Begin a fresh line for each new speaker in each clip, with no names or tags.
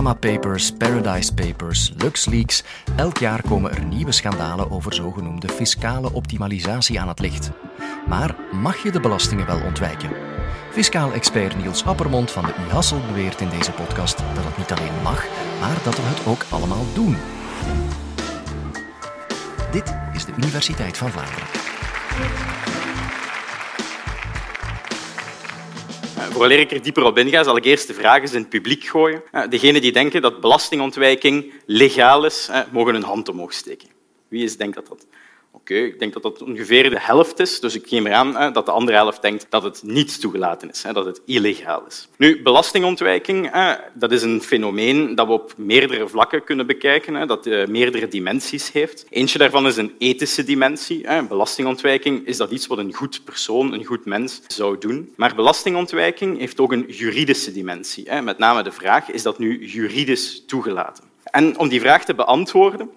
Panama Papers, Paradise Papers, LuxLeaks. Elk jaar komen er nieuwe schandalen over zogenoemde fiscale optimalisatie aan het licht. Maar mag je de belastingen wel ontwijken? Fiscaal expert Niels Appermond van de U beweert in deze podcast dat het niet alleen mag, maar dat we het ook allemaal doen. Dit is de Universiteit van Vlaanderen.
Vooraleer ik er dieper op inga, zal ik eerst de vragen in het publiek gooien. Degenen die denken dat belastingontwijking legaal is, mogen hun hand omhoog steken. Wie is, denkt dat dat Oké, ik denk dat dat ongeveer de helft is, dus ik neem eraan dat de andere helft denkt dat het niet toegelaten is, dat het illegaal is. Nu, belastingontwijking dat is een fenomeen dat we op meerdere vlakken kunnen bekijken, dat eh, meerdere dimensies heeft. Eentje daarvan is een ethische dimensie. Belastingontwijking is dat iets wat een goed persoon, een goed mens zou doen. Maar belastingontwijking heeft ook een juridische dimensie. Met name de vraag, is dat nu juridisch toegelaten? En om die vraag te beantwoorden,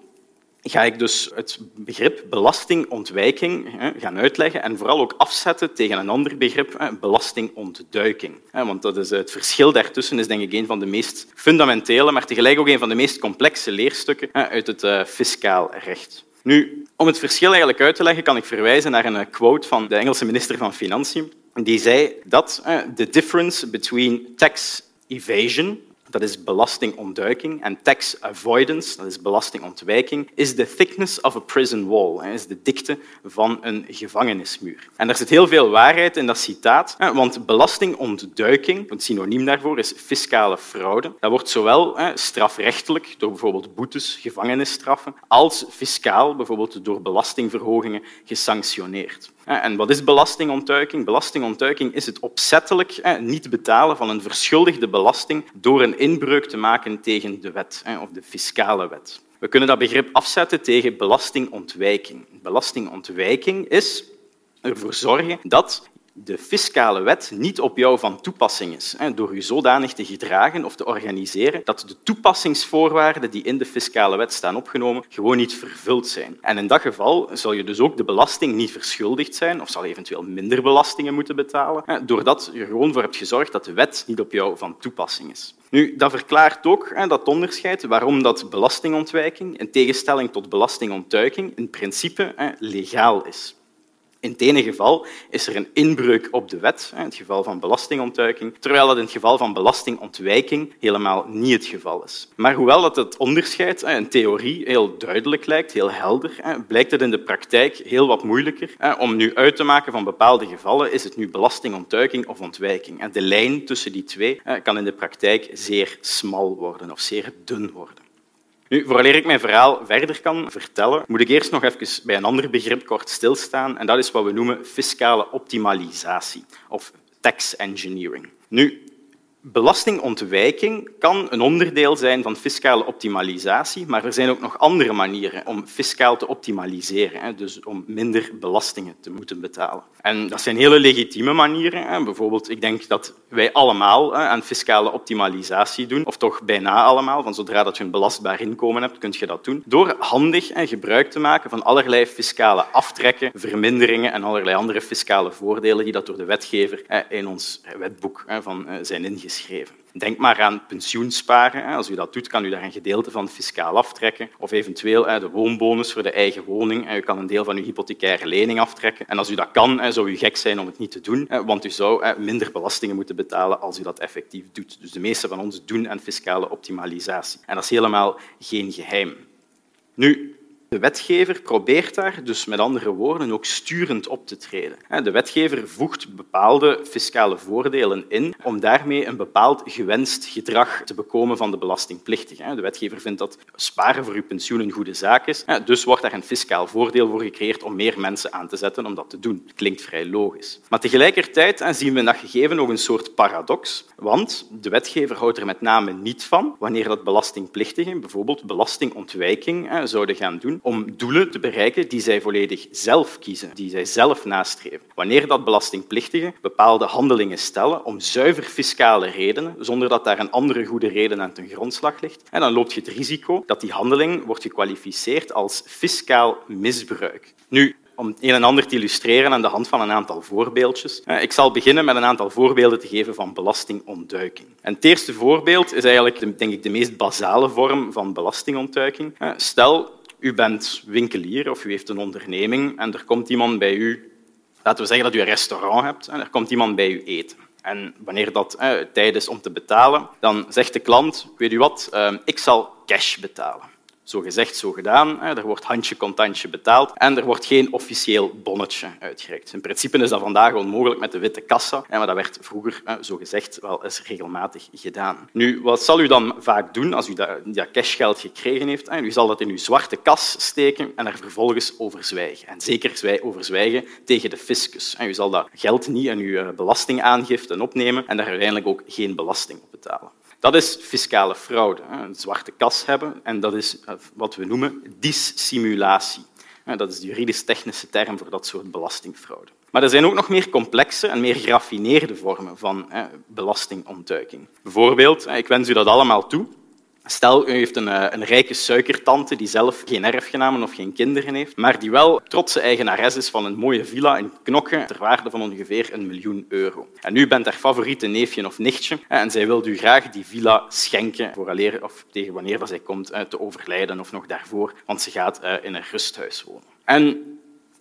ga ik dus het begrip belastingontwijking gaan uitleggen en vooral ook afzetten tegen een ander begrip, belastingontduiking. Want dat is het verschil daartussen is denk ik een van de meest fundamentele, maar tegelijk ook een van de meest complexe leerstukken uit het eh, fiscaal recht. Nu, om het verschil eigenlijk uit te leggen, kan ik verwijzen naar een quote van de Engelse minister van Financiën. Die zei dat the difference between tax evasion, dat is belastingontduiking, en tax avoidance, dat is belastingontwijking, is de thickness of a prison wall, is de dikte van een gevangenismuur. En er zit heel veel waarheid in dat citaat, want belastingontduiking, een synoniem daarvoor is fiscale fraude. Dat wordt zowel strafrechtelijk, door bijvoorbeeld boetes, gevangenisstraffen, als fiscaal, bijvoorbeeld door belastingverhogingen, gesanctioneerd. En wat is belastingontduiking? Belastingontduiking is het opzettelijk niet betalen van een verschuldigde belasting door een inbreuk te maken tegen de wet of de fiscale wet. We kunnen dat begrip afzetten tegen belastingontwijking. Belastingontwijking is ervoor zorgen dat de fiscale wet niet op jou van toepassing is, door je zodanig te gedragen of te organiseren dat de toepassingsvoorwaarden die in de fiscale wet staan opgenomen gewoon niet vervuld zijn. En in dat geval zal je dus ook de belasting niet verschuldigd zijn of zal eventueel minder belastingen moeten betalen, doordat je gewoon voor hebt gezorgd dat de wet niet op jou van toepassing is. Nu, dat verklaart ook dat onderscheid waarom dat belastingontwijking, in tegenstelling tot belastingontduiking, in principe legaal is. In het ene geval is er een inbreuk op de wet, in het geval van belastingontduiking, terwijl dat in het geval van belastingontwijking helemaal niet het geval is. Maar hoewel dat het onderscheid in theorie heel duidelijk lijkt, heel helder, blijkt het in de praktijk heel wat moeilijker. Om nu uit te maken van bepaalde gevallen, is het nu belastingontduiking of ontwijking. De lijn tussen die twee kan in de praktijk zeer smal worden of zeer dun worden. Nu, vooraleer ik mijn verhaal verder kan vertellen, moet ik eerst nog even bij een ander begrip kort stilstaan, en dat is wat we noemen fiscale optimalisatie of tax engineering. Nu, Belastingontwijking kan een onderdeel zijn van fiscale optimalisatie, maar er zijn ook nog andere manieren om fiscaal te optimaliseren, dus om minder belastingen te moeten betalen. En dat zijn hele legitieme manieren. Bijvoorbeeld, ik denk dat wij allemaal aan fiscale optimalisatie doen, of toch bijna allemaal, van zodra dat je een belastbaar inkomen hebt, kun je dat doen, door handig gebruik te maken van allerlei fiscale aftrekken, verminderingen en allerlei andere fiscale voordelen die dat door de wetgever in ons wetboek van zijn Denk maar aan pensioensparen. Als u dat doet, kan u daar een gedeelte van fiscaal aftrekken. Of eventueel de woonbonus voor de eigen woning. U kan een deel van uw hypothecaire lening aftrekken. En als u dat kan, zou u gek zijn om het niet te doen, want u zou minder belastingen moeten betalen als u dat effectief doet. Dus de meeste van ons doen aan fiscale optimalisatie. En dat is helemaal geen geheim. Nu, de wetgever probeert daar dus met andere woorden ook sturend op te treden. De wetgever voegt bepaalde fiscale voordelen in om daarmee een bepaald gewenst gedrag te bekomen van de belastingplichtige. De wetgever vindt dat sparen voor uw pensioen een goede zaak is, dus wordt daar een fiscaal voordeel voor gecreëerd om meer mensen aan te zetten om dat te doen. Klinkt vrij logisch. Maar tegelijkertijd zien we dat gegeven nog een soort paradox, want de wetgever houdt er met name niet van wanneer dat belastingplichtigen bijvoorbeeld belastingontwijking zouden gaan doen om doelen te bereiken die zij volledig zelf kiezen, die zij zelf nastreven. Wanneer dat belastingplichtigen bepaalde handelingen stellen om zuiver fiscale redenen, zonder dat daar een andere goede reden aan ten grondslag ligt, en dan loop je het risico dat die handeling wordt gekwalificeerd als fiscaal misbruik. Nu, om een en ander te illustreren aan de hand van een aantal voorbeeldjes. Ik zal beginnen met een aantal voorbeelden te geven van belastingontduiking. En het eerste voorbeeld is eigenlijk denk ik, de meest basale vorm van belastingontduiking. Stel, u bent winkelier of u heeft een onderneming en er komt iemand bij u, laten we zeggen dat u een restaurant hebt, en er komt iemand bij u eten. En wanneer dat eh, tijd is om te betalen, dan zegt de klant, weet u wat, eh, ik zal cash betalen. Zo gezegd, zo gedaan. Er wordt handje contantje betaald en er wordt geen officieel bonnetje uitgereikt. In principe is dat vandaag onmogelijk met de witte kassa, maar dat werd vroeger, zo gezegd, wel eens regelmatig gedaan. Nu, wat zal u dan vaak doen als u dat cashgeld gekregen heeft? U zal dat in uw zwarte kas steken en er vervolgens over zwijgen. En zeker over zwijgen tegen de fiscus. U zal dat geld niet in uw belastingaangifte opnemen en daar uiteindelijk ook geen belasting op betalen. Dat is fiscale fraude, een zwarte kas hebben. En dat is eh, wat we noemen dissimulatie. Dat is de juridisch-technische term voor dat soort belastingfraude. Maar er zijn ook nog meer complexe en meer geraffineerde vormen van belastingontduiking. Bijvoorbeeld, ik wens u dat allemaal toe, Stel, u heeft een, eh, een, rijke suikertante die zelf geen erfgenamen of geen kinderen heeft, maar die wel trotse eigenares is van een mooie villa in Knokke ter waarde van ongeveer een miljoen euro. En u bent haar favoriete neefje of nichtje en zij wil u graag die villa schenken vooraleer, of tegen wanneer zij komt eh, te overlijden of nog daarvoor, want ze gaat eh, in een rusthuis wonen. En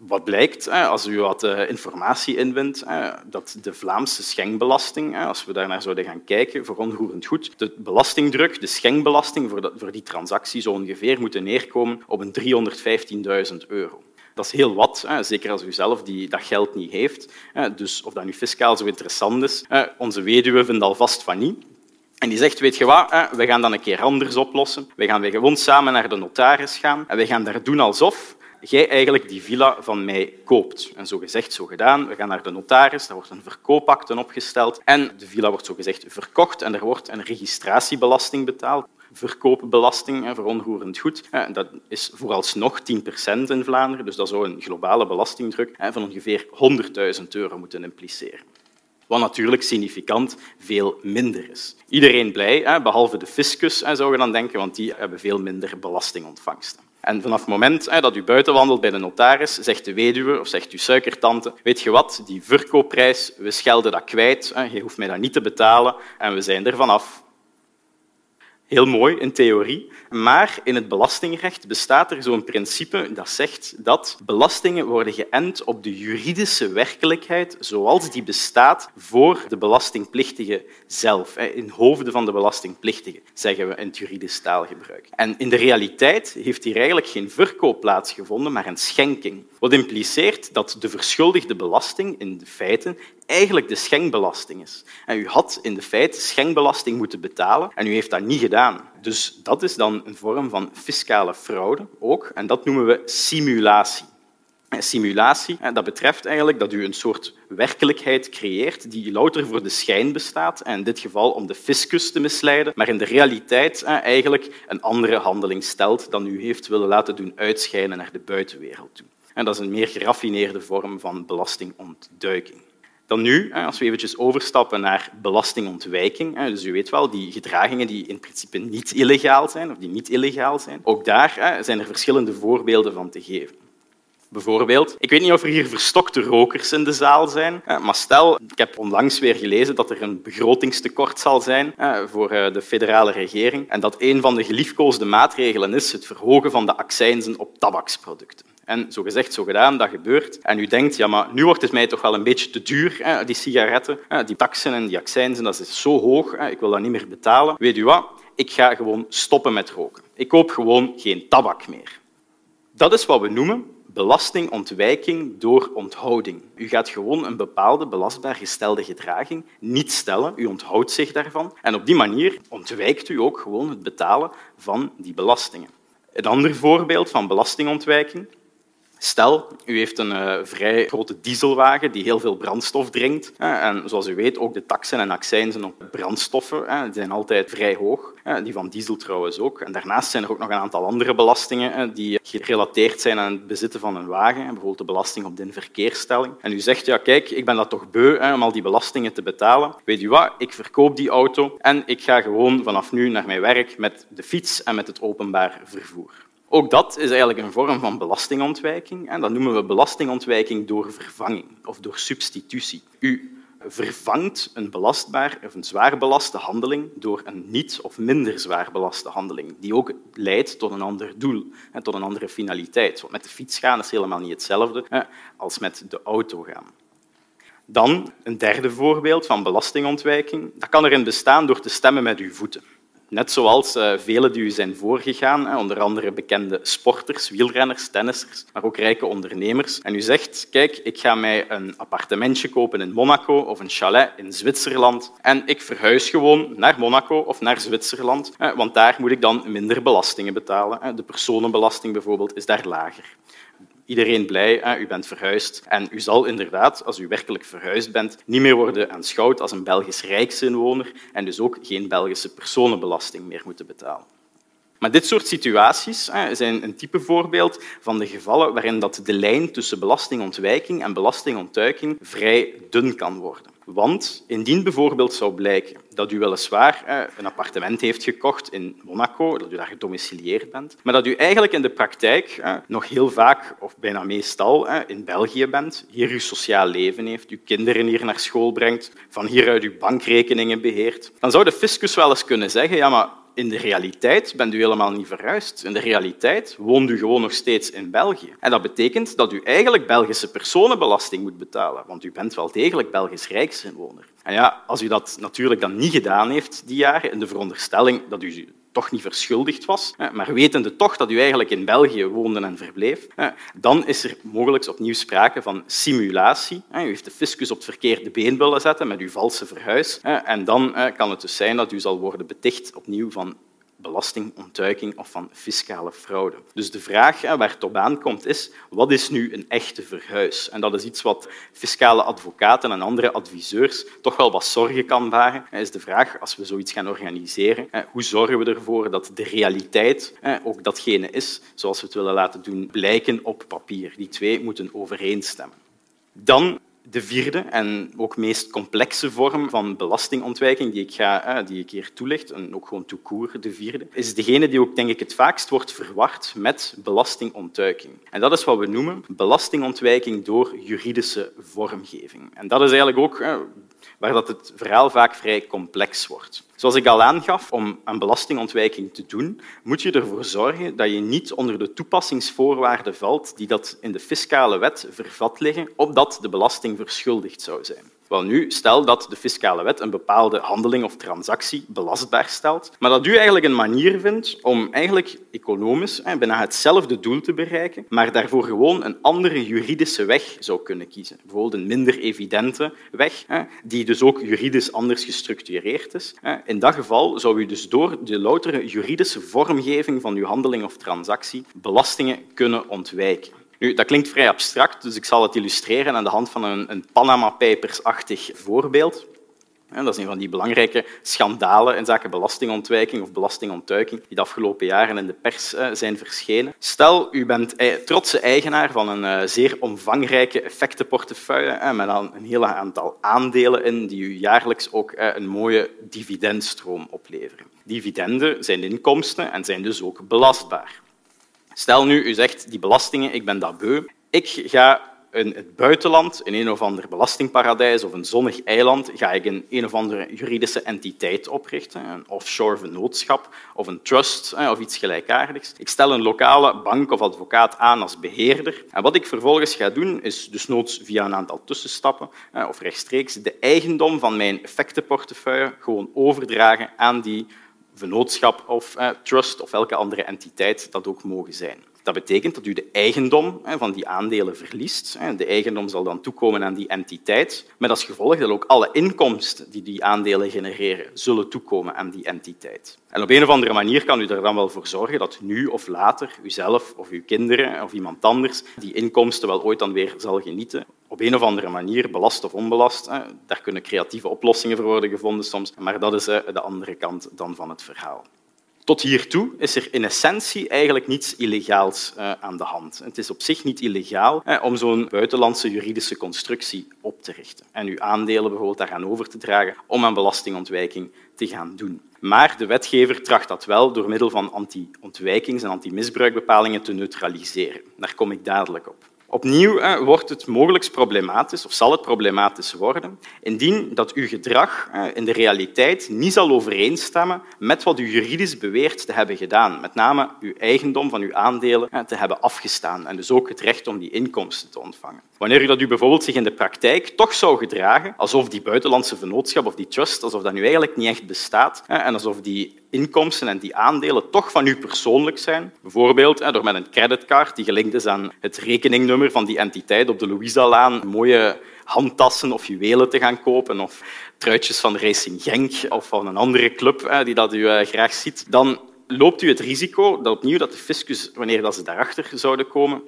wat blijkt, als u wat eh, informatie inwint, dat de Vlaamse schenkbelasting, als we daarnaar zouden gaan kijken, voor onroerend goed, de belastingdruk, de schenkbelasting voor die transactie zo ongeveer moeten neerkomen op een 315.000 euro. Dat is heel wat, zeker als u zelf die, dat geld niet heeft. Dus of dat nu fiscaal zo interessant is, onze weduwe vindt alvast van niet. En die zegt, weet je wat, we gaan dat een keer anders oplossen. We gaan weer gewoon samen naar de notaris gaan en we gaan daar doen alsof jij eigenlijk die villa van mij koopt. En zo gezegd, zo gedaan. We gaan naar de notaris, daar wordt een verkoopakte opgesteld en de villa wordt zo gezegd verkocht en er wordt een registratiebelasting betaald verkoopbelasting voor onroerend goed. Dat is vooralsnog 10% in Vlaanderen, dus dat zou een globale belastingdruk van ongeveer 100.000 euro moeten impliceren. Wat natuurlijk significant veel minder is. Iedereen blij, behalve de fiscus, zou je dan denken, want die hebben veel minder belastingontvangsten. En vanaf het moment dat u buiten wandelt bij de notaris, zegt de weduwe of zegt uw suikertante, weet je wat, die verkoopprijs, we schelden dat kwijt, je hoeft mij dat niet te betalen en we zijn er vanaf. Heel mooi in theorie, maar in het belastingrecht bestaat er zo'n principe dat zegt dat belastingen worden geënt op de juridische werkelijkheid zoals die bestaat voor de belastingplichtige zelf. In hoofden van de belastingplichtige, zeggen we in het juridisch taalgebruik. En in de realiteit heeft hier eigenlijk geen verkoop plaatsgevonden, maar een schenking. Wat impliceert dat de verschuldigde belasting in de feiten eigenlijk de schenkbelasting is. En u had in de feite schenkbelasting moeten betalen en u heeft dat niet gedaan. Dus dat is dan een vorm van fiscale fraude ook, en dat noemen we simulatie. Simulatie dat betreft eigenlijk dat u een soort werkelijkheid creëert die louter voor de schijn bestaat, en in dit geval om de fiscus te misleiden, maar in de realiteit eigenlijk een andere handeling stelt dan u heeft willen laten doen uitschijnen naar de buitenwereld toe. En dat is een meer geraffineerde vorm van belastingontduiking. Dan nu, als we eventjes overstappen naar belastingontwijking, dus u weet wel, die gedragingen die in principe niet illegaal zijn, of die niet illegaal zijn, ook daar zijn er verschillende voorbeelden van te geven. Bijvoorbeeld, ik weet niet of er hier verstokte rokers in de zaal zijn, maar stel, ik heb onlangs weer gelezen dat er een begrotingstekort zal zijn voor de federale regering en dat een van de geliefkoosde maatregelen is het verhogen van de accijnzen op tabaksproducten. En zo gezegd, zo gedaan, dat gebeurt. En u denkt, ja, maar nu wordt het mij toch wel een beetje te duur, hè, die sigaretten. Die taxen en die accijnzen, dat is zo hoog, hè, ik wil dat niet meer betalen. Weet u wat? Ik ga gewoon stoppen met roken. Ik koop gewoon geen tabak meer. Dat is wat we noemen belastingontwijking door onthouding. U gaat gewoon een bepaalde belastbaar gestelde gedraging niet stellen. U onthoudt zich daarvan. En op die manier ontwijkt u ook gewoon het betalen van die belastingen. Een ander voorbeeld van belastingontwijking Stel, u heeft een uh, vrij grote dieselwagen die heel veel brandstof drinkt. en zoals u weet, ook de taxen en accijnzen op brandstoffen die zijn altijd vrij hoog. die van diesel trouwens ook. En daarnaast zijn er ook nog een aantal andere belastingen die gerelateerd zijn aan het bezitten van een wagen. Bijvoorbeeld de belasting op de verkeersstelling. En u zegt, ja kijk, ik ben dat toch beu om al die belastingen te betalen. Weet u wat, ik verkoop die auto en ik ga gewoon vanaf nu naar mijn werk met de fiets en met het openbaar vervoer. Ook dat is eigenlijk een vorm van belastingontwijking. En dat noemen we belastingontwijking door vervanging of door substitutie. U vervangt een belastbaar of een zwaar belaste handeling door een niet of minder zwaar belaste handeling, die ook leidt tot een ander doel en tot een andere finaliteit. Want met de fiets gaan is helemaal niet hetzelfde als met de auto gaan. Dan een derde voorbeeld van belastingontwijking. Dat kan erin bestaan door te stemmen met uw voeten. Net zoals uh, velen die u zijn voorgegaan, onder andere bekende sporters, wielrenners, tennissers, maar ook rijke ondernemers. En u zegt, kijk, ik ga mij een appartementje kopen in Monaco of een chalet in Zwitserland en ik verhuis gewoon naar Monaco of naar Zwitserland, want daar moet ik dan minder belastingen betalen. De personenbelasting bijvoorbeeld is daar lager iedereen blij, hè? u bent verhuisd. En u zal inderdaad, als u werkelijk verhuisd bent, niet meer worden aanschouwd als een Belgisch rijksinwoner en dus ook geen Belgische personenbelasting meer moeten betalen. Maar dit soort situaties zijn een type voorbeeld van de gevallen waarin dat de lijn tussen belastingontwijking en belastingontduiking vrij dun kan worden. Want indien bijvoorbeeld zou blijken dat u weliswaar een appartement heeft gekocht in Monaco, dat u daar gedomicilieerd bent, maar dat u eigenlijk in de praktijk nog heel vaak, of bijna meestal, in België bent, hier uw sociaal leven heeft, uw kinderen hier naar school brengt, van hieruit uw bankrekeningen beheert, dan zou de fiscus wel eens kunnen zeggen ja, maar in de realiteit bent u helemaal niet verhuisd. In de realiteit woont u gewoon nog steeds in België. En dat betekent dat u eigenlijk Belgische personenbelasting moet betalen, want u bent wel degelijk Belgisch rijksinwoner. En ja, als u dat natuurlijk dan niet gedaan heeft die jaren, in de veronderstelling dat u toch niet verschuldigd was, maar wetende toch dat u eigenlijk in België woonde en verbleef, dan is er mogelijk opnieuw sprake van simulatie. U heeft de fiscus op het verkeerde been willen zetten met uw valse verhuis. En dan kan het dus zijn dat u zal worden beticht opnieuw van belastingontduiking of van fiscale fraude. Dus de vraag waar het op aankomt is, wat is nu een echte verhuis? En dat is iets wat fiscale advocaten en andere adviseurs toch wel wat zorgen kan baren. Is de vraag, als we zoiets gaan organiseren, hoe zorgen we ervoor dat de realiteit ook datgene is zoals we het willen laten doen blijken op papier? Die twee moeten overeenstemmen. Dan de vierde en ook meest complexe vorm van belastingontwijking die ik, ga, eh, die ik hier toelicht, en ook gewoon toekoer, de vierde, is degene die ook denk ik, het vaakst wordt verward met belastingontduiking. En dat is wat we noemen belastingontwijking door juridische vormgeving. En dat is eigenlijk ook eh, waar dat het verhaal vaak vrij complex wordt. Zoals ik al aangaf, om aan belastingontwijking te doen, moet je ervoor zorgen dat je niet onder de toepassingsvoorwaarden valt die dat in de fiscale wet vervat liggen, opdat de belasting verschuldigd zou zijn. Wel nu, stel dat de fiscale wet een bepaalde handeling of transactie belastbaar stelt, maar dat u eigenlijk een manier vindt om eigenlijk economisch bijna hetzelfde doel te bereiken, maar daarvoor gewoon een andere juridische weg zou kunnen kiezen. Bijvoorbeeld een minder evidente weg, die dus ook juridisch anders gestructureerd is. In dat geval zou u dus door de loutere juridische vormgeving van uw handeling of transactie belastingen kunnen ontwijken. Dat klinkt vrij abstract, dus ik zal het illustreren aan de hand van een, een Panama Papers-achtig voorbeeld. Dat is een van die belangrijke schandalen in zaken belastingontwijking of belastingontduiking die de afgelopen jaren in de pers eh, zijn verschenen. Stel, u bent trotse eigenaar van een eh, zeer omvangrijke effectenportefeuille met een heel aantal aandelen in die u jaarlijks ook eh, een mooie dividendstroom opleveren. Dividenden zijn inkomsten en zijn dus ook belastbaar. Stel nu, u zegt, die belastingen, ik ben dat beu. Ik ga in het buitenland, in een of ander belastingparadijs of een zonnig eiland, ga ik een een of andere juridische entiteit oprichten, een offshore vennootschap of een trust of iets gelijkaardigs. Ik stel een lokale bank of advocaat aan als beheerder. En wat ik vervolgens ga doen, is dus noods via een aantal tussenstappen of rechtstreeks de eigendom van mijn effectenportefeuille gewoon overdragen aan die vennootschap of eh, trust of welke andere entiteit dat ook mogen zijn. Dat betekent dat u de eigendom van die aandelen verliest. De eigendom zal dan toekomen aan die entiteit, met als gevolg dat ook alle inkomsten die die aandelen genereren, zullen toekomen aan die entiteit. En op een of andere manier kan u er dan wel voor zorgen dat nu of later uzelf of uw kinderen of iemand anders die inkomsten wel ooit dan weer zal genieten. Op een of andere manier, belast of onbelast. Daar kunnen creatieve oplossingen voor worden gevonden soms, maar dat is de andere kant dan van het verhaal. Tot hiertoe is er in essentie eigenlijk niets illegaals uh, aan de hand. Het is op zich niet illegaal om zo'n buitenlandse juridische constructie op te richten en uw aandelen bijvoorbeeld daaraan over te dragen om aan belastingontwijking te gaan doen. Maar de wetgever tracht dat wel door middel van anti-ontwijkings- en anti-misbruikbepalingen te neutraliseren. Daar kom ik dadelijk op. Opnieuw wordt het mogelijk problematisch, of zal het problematisch worden, indien dat uw gedrag in de realiteit niet zal overeenstemmen met wat u juridisch beweert te hebben gedaan. Met name uw eigendom van uw aandelen te hebben afgestaan en dus ook het recht om die inkomsten te ontvangen. Wanneer u dat u bijvoorbeeld zich in de praktijk toch zou gedragen alsof die buitenlandse vennootschap of die trust, alsof dat nu eigenlijk niet echt bestaat en alsof die inkomsten en die aandelen toch van u persoonlijk zijn. Bijvoorbeeld door met een creditcard die gelinkt is aan het rekeningnummer van die entiteit op de Louisa-laan mooie handtassen of juwelen te gaan kopen of truitjes van Racing Genk of van een andere club die dat u eh, graag ziet, dan loopt u het risico dat opnieuw dat de fiscus, wanneer dat ze daarachter zouden komen,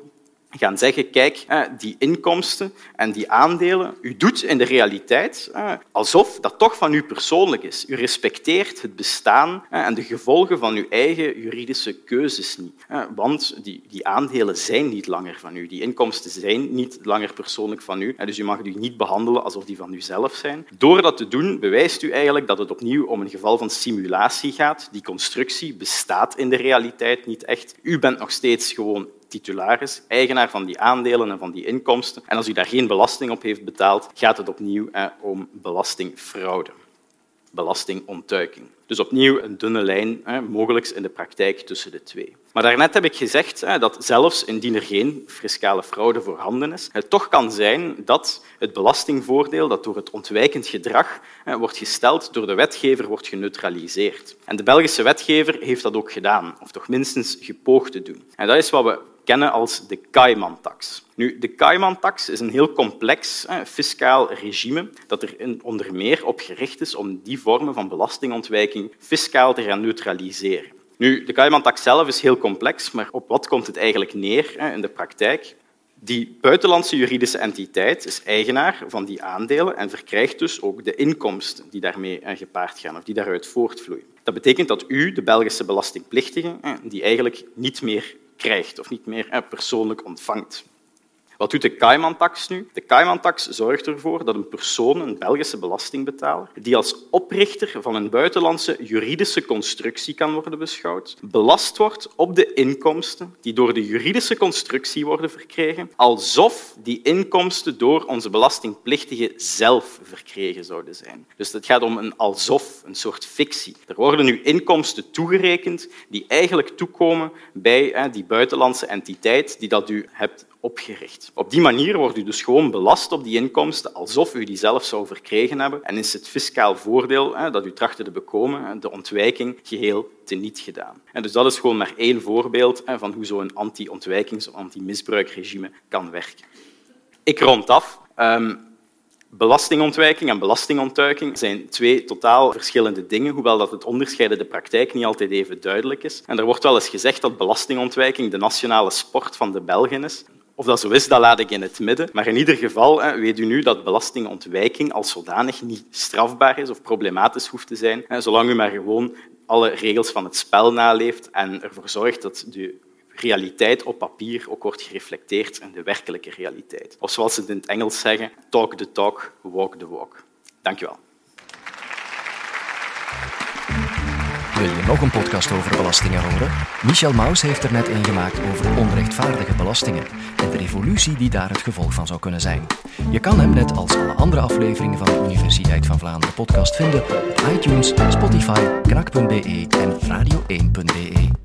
gaan zeggen, kijk, die inkomsten en die aandelen, u doet in de realiteit alsof dat toch van u persoonlijk is. U respecteert het bestaan en de gevolgen van uw eigen juridische keuzes niet. Want die, die aandelen zijn niet langer van u. Die inkomsten zijn niet langer persoonlijk van u. Dus u mag u niet behandelen alsof die van uzelf zijn. Door dat te doen, bewijst u eigenlijk dat het opnieuw om een geval van simulatie gaat. Die constructie bestaat in de realiteit niet echt. U bent nog steeds gewoon titularis, eigenaar van die aandelen en van die inkomsten. En als u daar geen belasting op heeft betaald, gaat het opnieuw om belastingfraude, belastingontduiking. Dus opnieuw een dunne lijn, eh, mogelijk in de praktijk tussen de twee. Maar daarnet heb ik gezegd dat zelfs indien er geen fiscale fraude voorhanden is, het toch kan zijn dat het belastingvoordeel dat door het ontwijkend gedrag wordt gesteld door de wetgever wordt geneutraliseerd. En de Belgische wetgever heeft dat ook gedaan, of toch minstens gepoogd te doen. En dat is wat we kennen als de Cayman-tax. Nu, de Cayman-tax is een heel complex fiscaal regime dat er onder meer op gericht is om die vormen van belastingontwijking fiscaal te gaan neutraliseren. Nu, de Cayman-tax zelf is heel complex, maar op wat komt het eigenlijk neer in de praktijk? Die buitenlandse juridische entiteit is eigenaar van die aandelen en verkrijgt dus ook de inkomsten die daarmee gepaard gaan of die daaruit voortvloeien. Dat betekent dat u, de Belgische belastingplichtige, die eigenlijk niet meer krijgt of niet meer persoonlijk ontvangt. Wat doet de Cayman-tax nu? De Cayman-tax zorgt ervoor dat een persoon, een Belgische belastingbetaler, die als oprichter van een buitenlandse juridische constructie kan worden beschouwd, belast wordt op de inkomsten die door de juridische constructie worden verkregen, alsof die inkomsten door onze belastingplichtige zelf verkregen zouden zijn. Dus het gaat om een alsof, een soort fictie. Er worden nu inkomsten toegerekend die eigenlijk toekomen bij die buitenlandse entiteit die dat u hebt opgericht. Op die manier wordt u dus gewoon belast op die inkomsten alsof u die zelf zou verkregen hebben en is het fiscaal voordeel dat u trachtte te bekomen, de ontwijking, geheel teniet gedaan. En dus dat is gewoon maar één voorbeeld van hoe zo'n anti-ontwijkings- of anti-misbruikregime kan werken. Ik rond af. Um, Belastingontwijking en belastingontduiking zijn twee totaal verschillende dingen, hoewel dat het onderscheid in de praktijk niet altijd even duidelijk is. En er wordt wel eens gezegd dat belastingontwijking de nationale sport van de Belgen is. Of dat zo is, dat laat ik in het midden. Maar in ieder geval weet u nu dat belastingontwijking als zodanig niet strafbaar is of problematisch hoeft te zijn, zolang u maar gewoon alle regels van het spel naleeft en ervoor zorgt dat de realiteit op papier ook wordt gereflecteerd in de werkelijke realiteit. Of zoals ze het in het Engels zeggen, talk the talk, walk the walk. Dank u wel.
Wil je nog een podcast over belastingen horen? Michel Maus heeft er net een gemaakt over onrechtvaardige belastingen en de revolutie die daar het gevolg van zou kunnen zijn. Je kan hem net als alle andere afleveringen van de Universiteit van Vlaanderen podcast vinden op iTunes, Spotify, knak.be en radio1.be.